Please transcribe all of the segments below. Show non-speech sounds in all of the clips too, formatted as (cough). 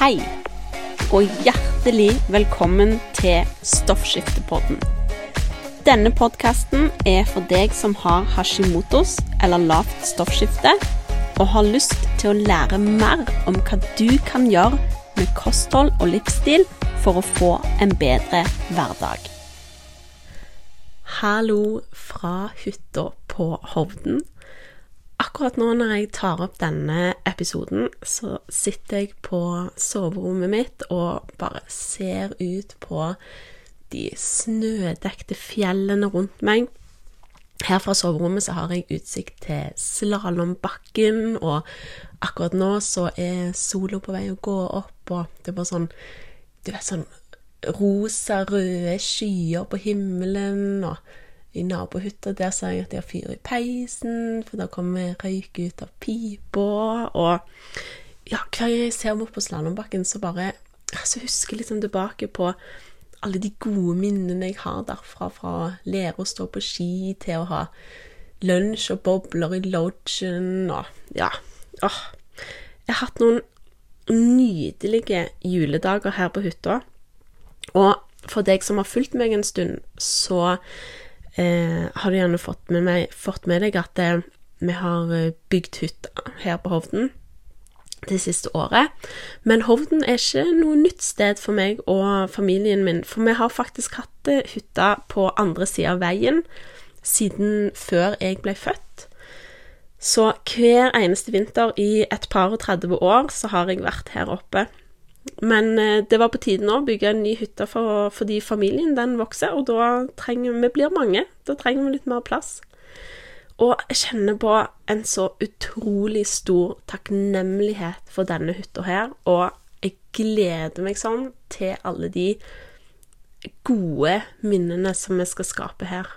Hei, og hjertelig velkommen til Stoffskiftepodden. Denne podkasten er for deg som har hashimotos eller lavt stoffskifte, og har lyst til å lære mer om hva du kan gjøre med kosthold og livsstil for å få en bedre hverdag. Hallo fra hytta på Hovden. Akkurat nå når jeg tar opp denne episoden, så sitter jeg på soverommet mitt og bare ser ut på de snødekte fjellene rundt meg. Her fra soverommet så har jeg utsikt til slalåmbakken, og akkurat nå så er sola på vei å gå opp, og det er bare sånn Du vet, sånn rosa-røde skyer på himmelen, og i nabohytta der ser jeg at de har fyr i peisen, for da kommer røyk ut av pipa. Og ja, hver gang jeg ser meg opp på slalåmbakken, så bare så husker jeg liksom tilbake på alle de gode minnene jeg har derfra, fra å lære å stå på ski til å ha lunsj og bobler i lodgen og ja. Åh. Jeg har hatt noen nydelige juledager her på hytta. Og for deg som har fulgt meg en stund, så eh, har du gjerne fått med, meg, fått med deg at eh, vi har eh, bygd hytta her på Hovden det siste året. Men Hovden er ikke noe nytt sted for meg og familien min, for vi har faktisk hatt eh, hytta på andre sida av veien siden før jeg ble født. Så hver eneste vinter i et par og 30 år så har jeg vært her oppe men eh, det var på tide nå å bygge en ny hytte for, fordi familien den vokser, og da trenger vi blir mange. Da trenger vi litt mer plass. Og jeg kjenner på en så utrolig stor takknemlighet for denne hytta her, og jeg gleder meg sånn til alle de gode minnene som vi skal skape her.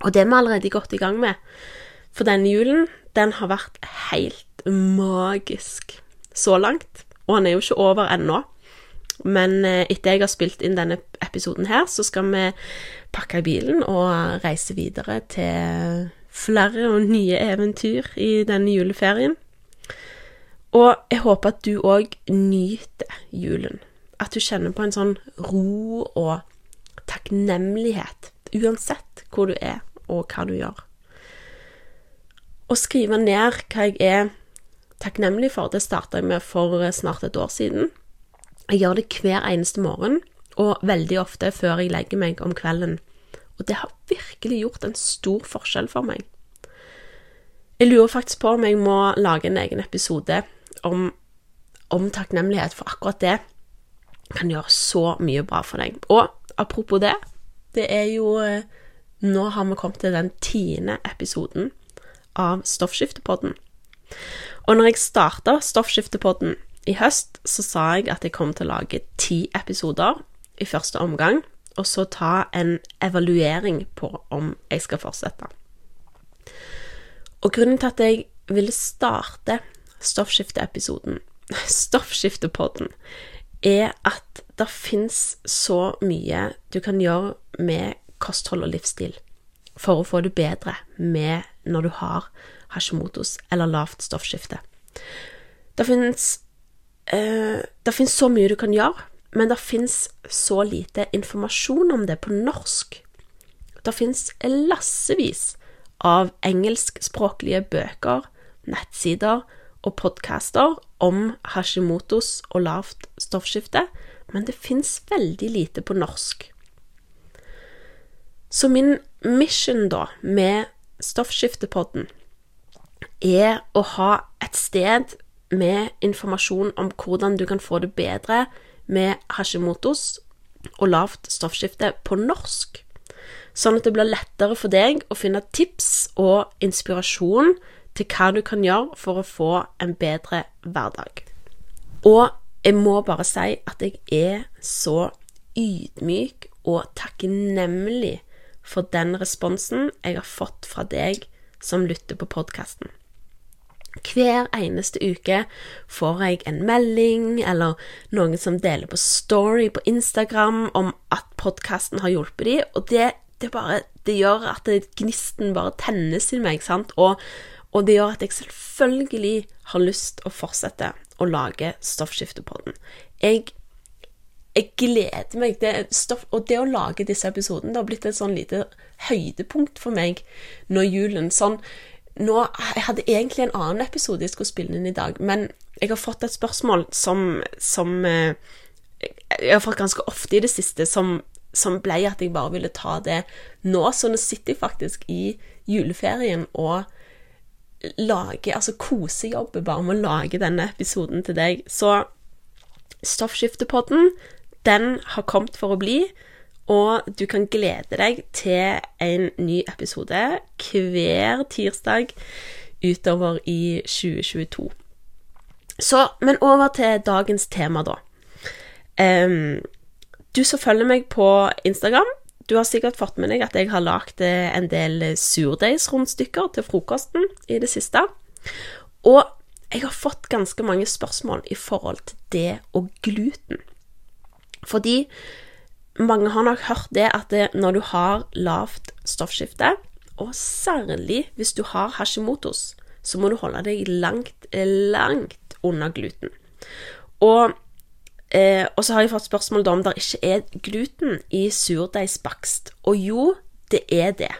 Og det er vi allerede godt i gang med. For denne julen, den har vært helt magisk så langt. Og han er jo ikke over ennå. Men eh, etter jeg har spilt inn denne episoden her, så skal vi pakke i bilen og reise videre til flere og nye eventyr i denne juleferien. Og jeg håper at du òg nyter julen. At du kjenner på en sånn ro og takknemlighet, uansett hvor du er og hva du gjør. Å skrive ned hva jeg er takknemlig for. Det starta jeg med for snart et år siden. Jeg gjør det hver eneste morgen, og veldig ofte før jeg legger meg om kvelden. Og det har virkelig gjort en stor forskjell for meg. Jeg lurer faktisk på om jeg må lage en egen episode om, om takknemlighet, for akkurat det kan gjøre så mye bra for deg. Og apropos det, det er jo eh, Nå har vi kommet til den tiende episoden av Stoffskiftepodden. Og når jeg starta Stoffskiftepodden i høst, så sa jeg at jeg kom til å lage ti episoder i første omgang, og så ta en evaluering på om jeg skal fortsette. Og grunnen til at jeg ville starte stoffskifteepisoden, (laughs) stoffskiftepodden, er at det fins så mye du kan gjøre med kosthold og livsstil for å få det bedre med når du har Hashimotos eller lavt stoffskifte. Det fins eh, så mye du kan gjøre, men det fins så lite informasjon om det på norsk. Det fins lassevis av engelskspråklige bøker, nettsider og podcaster om Hashimotos og lavt stoffskifte, men det fins veldig lite på norsk. Så min mission, da, med Stoffskiftepodden, er å ha et sted med informasjon om hvordan du kan få det bedre med Hashimotos og lavt stoffskifte på norsk, sånn at det blir lettere for deg å finne tips og inspirasjon til hva du kan gjøre for å få en bedre hverdag. Og jeg må bare si at jeg er så ydmyk og takknemlig for den responsen jeg har fått fra deg som lytter på podkasten. Hver eneste uke får jeg en melding eller noen som deler på story på Instagram om at podkasten har hjulpet dem, og det, det, bare, det gjør at gnisten bare tennes i meg, sant, og, og det gjør at jeg selvfølgelig har lyst å fortsette. å lage Stoffskiftepodden. Jeg, jeg gleder meg. Det stoff, og det å lage disse episodene det har blitt et sånn lite høydepunkt for meg når julen sånn nå, Jeg hadde egentlig en annen episode jeg skulle spille inn i dag, men jeg har fått et spørsmål som, som eh, Jeg har fått ganske ofte i det siste, som, som ble at jeg bare ville ta det nå. Så nå sitter jeg faktisk i juleferien og lager Altså kosejobber bare med å lage denne episoden til deg. Så Stoffskiftepodden, den har kommet for å bli. Og du kan glede deg til en ny episode hver tirsdag utover i 2022. Så, men over til dagens tema, da. Um, du som følger meg på Instagram, du har sikkert fått med deg at jeg har lagd eh, en del surdeigsrundstykker til frokosten i det siste. Og jeg har fått ganske mange spørsmål i forhold til det og gluten. Fordi mange har nok hørt det at det, når du har lavt stoffskifte, og særlig hvis du har Hashimotos, så må du holde deg langt, langt unna gluten. Og, eh, så har jeg fått spørsmål om det ikke er gluten i surdeigsbakst. Og jo, det er det.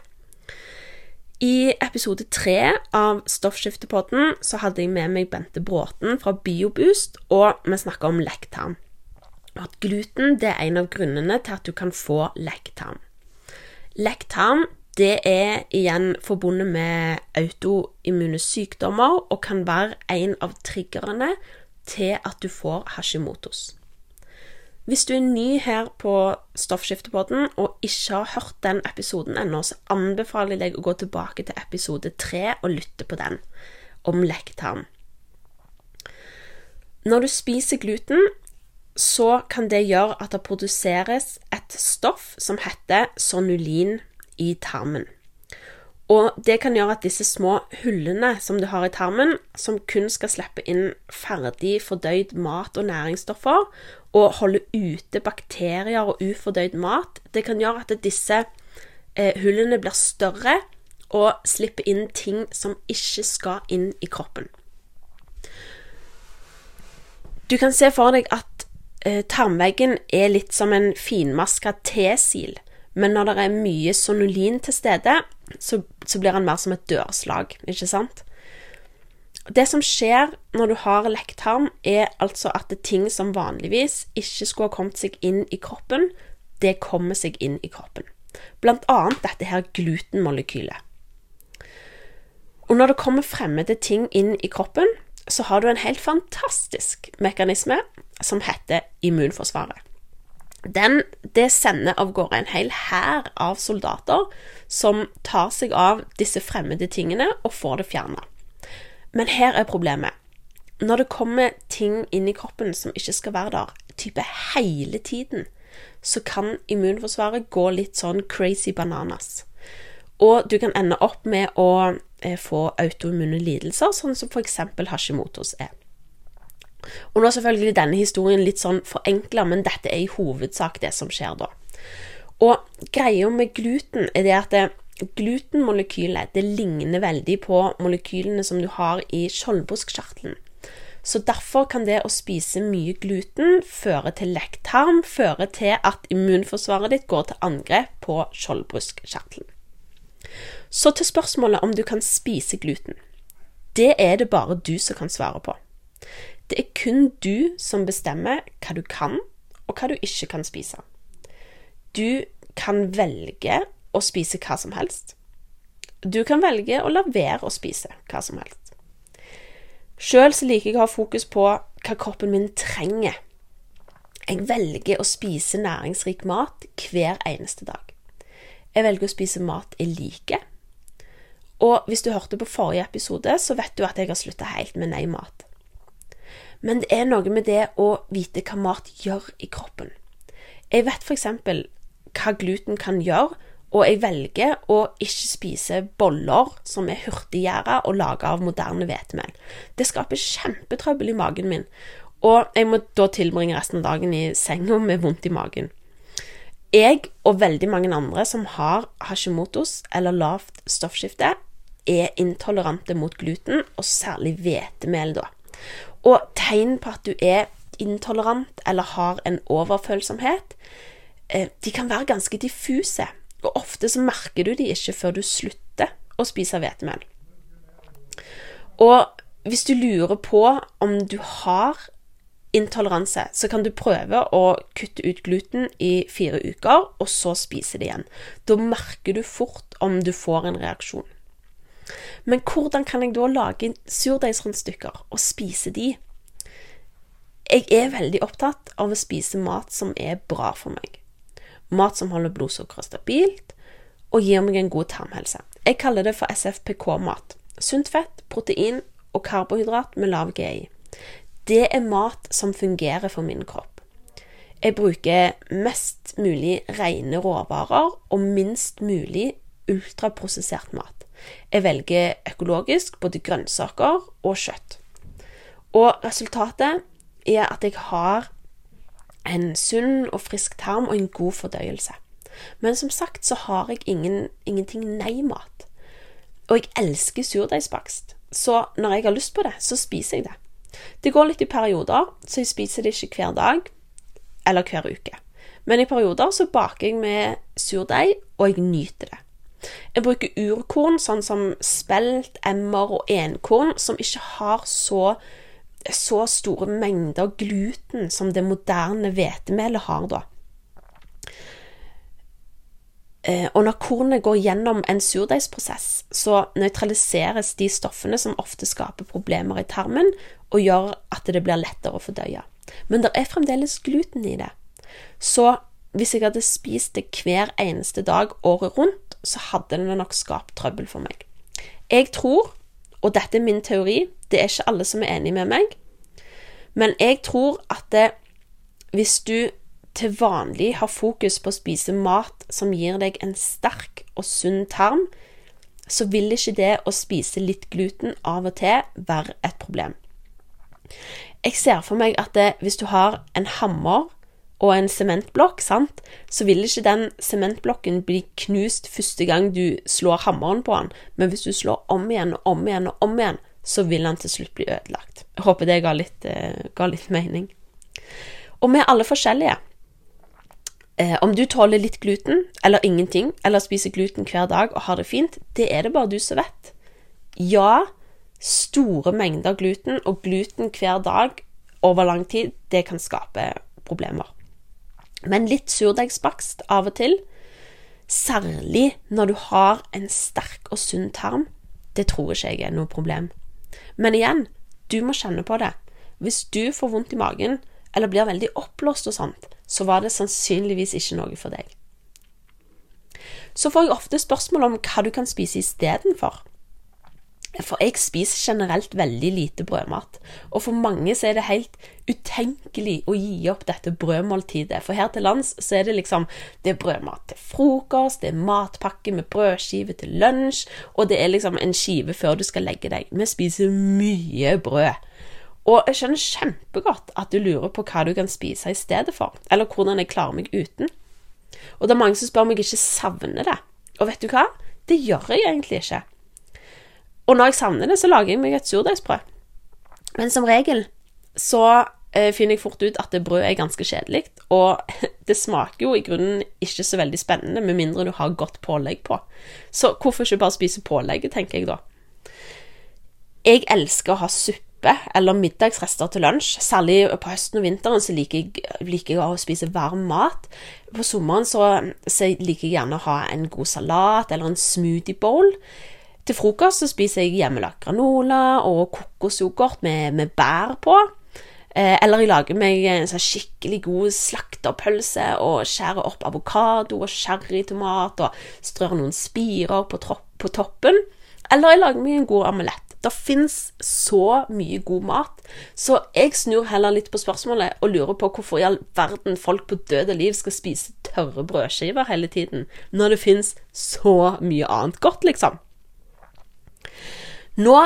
I episode tre av Stoffskiftepodden så hadde jeg med meg Bente Bråten fra Bioboost, og vi snakka om lekktarm at gluten er en av grunnene til at du kan få lekktarm. Lekktarm er igjen forbundet med autoimmune sykdommer og kan være en av triggerne til at du får Hashimotos. Hvis du er ny her på Stoffskiftepodden og ikke har hørt den episoden ennå, så anbefaler jeg deg å gå tilbake til episode tre og lytte på den, om lekktarm. Når du spiser gluten, så kan det gjøre at det produseres et stoff som heter sonulin i tarmen. Og det kan gjøre at disse små hullene som du har i tarmen, som kun skal slippe inn ferdig fordøyd mat og næringsstoffer, og holde ute bakterier og ufordøyd mat, det kan gjøre at disse eh, hullene blir større og slipper inn ting som ikke skal inn i kroppen. Du kan se for deg at eh, tarmveggen er litt som en finmaska T-sil, men når det er mye sonulin til stede, så, så blir den mer som et dørslag, ikke sant? Det som skjer når du har lekktarm, er altså at ting som vanligvis ikke skulle ha kommet seg inn i kroppen, det kommer seg inn i kroppen. Blant annet dette her glutenmolekylet. Og når det kommer fremmede ting inn i kroppen, så har du en helt fantastisk mekanisme som heter immunforsvaret. Den, det sender av gårde en hel hær av soldater som tar seg av disse fremmede tingene og får det fjerna. Men her er problemet. Når det kommer ting inn i kroppen som ikke skal være der, type hele tiden, så kan immunforsvaret gå litt sånn crazy bananas. Og du kan ende opp med å eh, få autoimmune lidelser, sånn som f.eks. Hashimotos er. Og nå er selvfølgelig denne historien litt sånn forenkla, men dette er i hovedsak det som skjer da. Og greia med gluten er det at det, glutenmolekylet det ligner veldig på molekylene som du har i skjoldbruskkjertelen. Så derfor kan det å spise mye gluten føre til lekktarm, føre til at immunforsvaret ditt går til angrep på skjoldbruskkjertelen. Så til spørsmålet om du kan spise gluten. Det er det bare du som kan svare på. Det er kun du som bestemmer hva du kan, og hva du ikke kan spise. Du kan velge å spise hva som helst. Du kan velge å la være å spise hva som helst. Sjøl liker jeg å ha fokus på hva kroppen min trenger. Jeg velger å spise næringsrik mat hver eneste dag. Jeg velger å spise mat jeg liker. Og hvis du hørte på forrige episode, så vet du at jeg har slutta helt med nei-mat. Men det er noe med det å vite hva mat gjør i kroppen. Jeg vet f.eks. hva gluten kan gjøre, og jeg velger å ikke spise boller som er hurtiggjæra og laga av moderne hvetemel. Det skaper kjempetrøbbel i magen min, og jeg må da tilbringe resten av dagen i senga med vondt i magen. Jeg og veldig mange andre som har hashimotos eller lavt stoffskifte, er intolerante mot gluten, og særlig hvetemel, da. Og tegn på at du er intolerant eller har en overfølsomhet, eh, de kan være ganske diffuse. Og ofte så merker du de ikke før du slutter å spise hvetemel. Og hvis du lurer på om du har intoleranse, så kan du prøve å kutte ut gluten i fire uker, og så spise det igjen. Da merker du fort om du får en reaksjon. Men hvordan kan jeg da lage surdeigsrundstykker og spise de? Jeg er veldig opptatt av å spise mat som er bra for meg. Mat som holder blodsukkeret stabilt og gir meg en god tarmhelse. Jeg kaller det for SFPK-mat. Sunt fett, protein og karbohydrat med lav GI. Det er mat som fungerer for min kropp. Jeg bruker mest mulig rene råvarer og minst mulig ultraprosessert mat. Jeg velger økologisk både grønnsaker og kjøtt. Og resultatet er at jeg har en sunn og frisk tarm og en god fordøyelse. Men som sagt så har jeg ingen, ingenting nei-mat. Og jeg elsker surdeigsbakst. Så når jeg har lyst på det, så spiser jeg det. Det går litt i perioder, så jeg spiser det ikke hver dag eller hver uke. Men i perioder så baker jeg med surdeig, og jeg nyter det. Jeg bruker urkorn, sånn som spelt, emmer og enkorn, som ikke har så, så store mengder gluten som det moderne hvetemelet har, da. Eh, og når kornet går gjennom en surdeigsprosess, så nøytraliseres de stoffene som ofte skaper problemer i tarmen, og gjør at det blir lettere å fordøye. Men det er fremdeles gluten i det. Så hvis jeg hadde spist det hver eneste dag året rundt, så hadde det nok skapt trøbbel for meg. Jeg tror, og dette er min teori, det er ikke alle som er enig med meg, men jeg tror at det, hvis du til vanlig har fokus på å spise mat som gir deg en sterk og sunn tarm, så vil ikke det å spise litt gluten av og til være et problem. Jeg ser for meg at det, hvis du har en hammer og en sementblokk, så vil ikke den sementblokken bli knust første gang du slår hammeren på den, men hvis du slår om igjen og om igjen og om igjen, så vil den til slutt bli ødelagt. Jeg håper det ga litt, uh, ga litt mening. Og vi er alle forskjellige. Eh, om du tåler litt gluten, eller ingenting, eller spiser gluten hver dag og har det fint, det er det bare du som vet. Ja, store mengder gluten, og gluten hver dag over lang tid, det kan skape problemer. Men litt surdeigsbakst av og til, særlig når du har en sterk og sunn tarm, det tror ikke jeg er noe problem. Men igjen, du må kjenne på det. Hvis du får vondt i magen, eller blir veldig oppblåst og sånt, så var det sannsynligvis ikke noe for deg. Så får jeg ofte spørsmål om hva du kan spise istedenfor. For jeg spiser generelt veldig lite brødmat, og for mange så er det helt utenkelig å gi opp dette brødmåltidet. For her til lands så er det liksom Det er brødmat til frokost, det er matpakke med brødskive til lunsj, og det er liksom en skive før du skal legge deg. Vi spiser mye brød. Og jeg skjønner kjempegodt at du lurer på hva du kan spise i stedet for, eller hvordan jeg klarer meg uten. Og det er mange som spør om jeg ikke savner det. Og vet du hva? Det gjør jeg egentlig ikke. Og når jeg savner det, så lager jeg meg et surdeigsbrød. Men som regel så eh, finner jeg fort ut at det brødet er ganske kjedelig, og (laughs) det smaker jo i grunnen ikke så veldig spennende, med mindre du har godt pålegg på. Så hvorfor ikke bare spise pålegget, tenker jeg da. Jeg elsker å ha suppe suppe eller middagsrester til lunsj. Særlig på høsten og vinteren så liker jeg, liker jeg å spise varm mat. På sommeren så, så liker jeg gjerne å ha en god salat eller en smoothie bowl. Til frokost så spiser jeg hjemmelagd granola og kokosyoghurt med, med bær på. Eh, eller jeg lager meg en sånn skikkelig god slakterpølse og skjærer opp avokado og sherrytomat og strør noen spirer på, på toppen. Eller jeg lager meg en god omelett. Det fins så mye god mat, så jeg snur heller litt på spørsmålet og lurer på hvorfor i all verden folk på døde liv skal spise tørre brødskiver hele tiden, når det fins så mye annet godt, liksom. Nå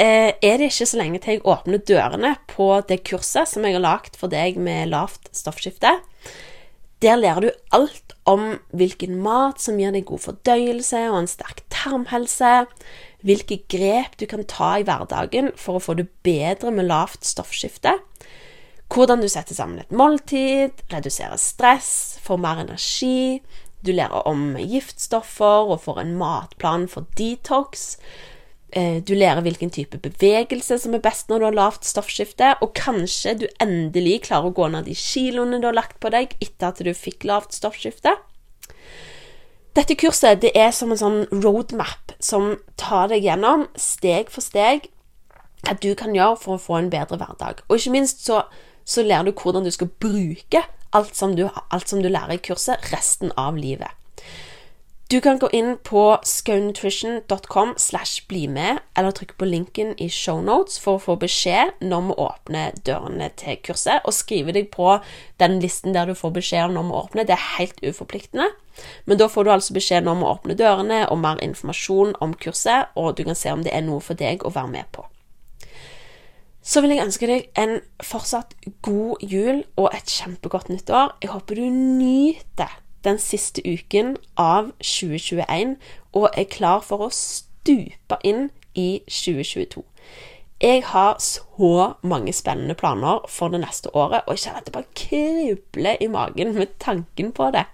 eh, er det ikke så lenge til jeg åpner dørene på det kurset som jeg har lagd for deg med lavt stoffskifte. Der lærer du alt om hvilken mat som gir deg god fordøyelse og en sterk tarmhelse, hvilke grep du kan ta i hverdagen for å få det bedre med lavt stoffskifte, hvordan du setter sammen et måltid, reduserer stress, får mer energi, du lærer om giftstoffer og får en matplan for detox, Eh, du lærer hvilken type bevegelse som er best når du har lavt stoffskifte, og kanskje du endelig klarer å gå ned de kiloene du har lagt på deg etter at du fikk lavt stoffskifte. Dette kurset det er som en sånn roadmap som tar deg gjennom steg for steg hva du kan gjøre for å få en bedre hverdag. Og ikke minst så, så lærer du hvordan du skal bruke alt som du, alt som du lærer i kurset, resten av livet. Du kan gå inn på skaunutrition.com slash bli med, eller trykke på linken i shownotes for å få beskjed når vi åpner dørene til kurset, og skrive deg på den listen der du får beskjed om når vi åpner. Det er helt uforpliktende. Men da får du altså beskjed når vi åpner dørene, og mer informasjon om kurset, og du kan se om det er noe for deg å være med på. Så vil jeg ønske deg en fortsatt god jul og et kjempegodt nyttår. Jeg håper du nyter den siste uken av 2021 og er klar for å stupe inn i 2022. Jeg har så mange spennende planer for det neste året, og jeg kjenner at det bare kribler i magen med tanken på det.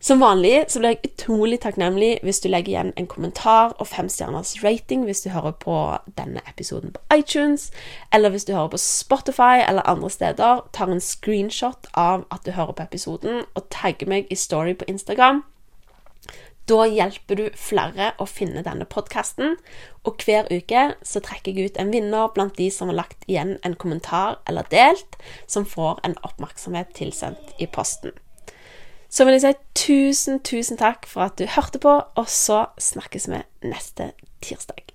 Som vanlig så blir jeg utrolig takknemlig hvis du legger igjen en kommentar og femstjerners rating hvis du hører på denne episoden på iTunes, eller hvis du hører på Spotify eller andre steder, tar en screenshot av at du hører på episoden, og tagger meg i story på Instagram. Da hjelper du flere å finne denne podkasten, og hver uke så trekker jeg ut en vinner blant de som har lagt igjen en kommentar eller delt, som får en oppmerksomhet tilsendt i posten. Så vil jeg si tusen, tusen takk for at du hørte på, og så snakkes vi neste tirsdag.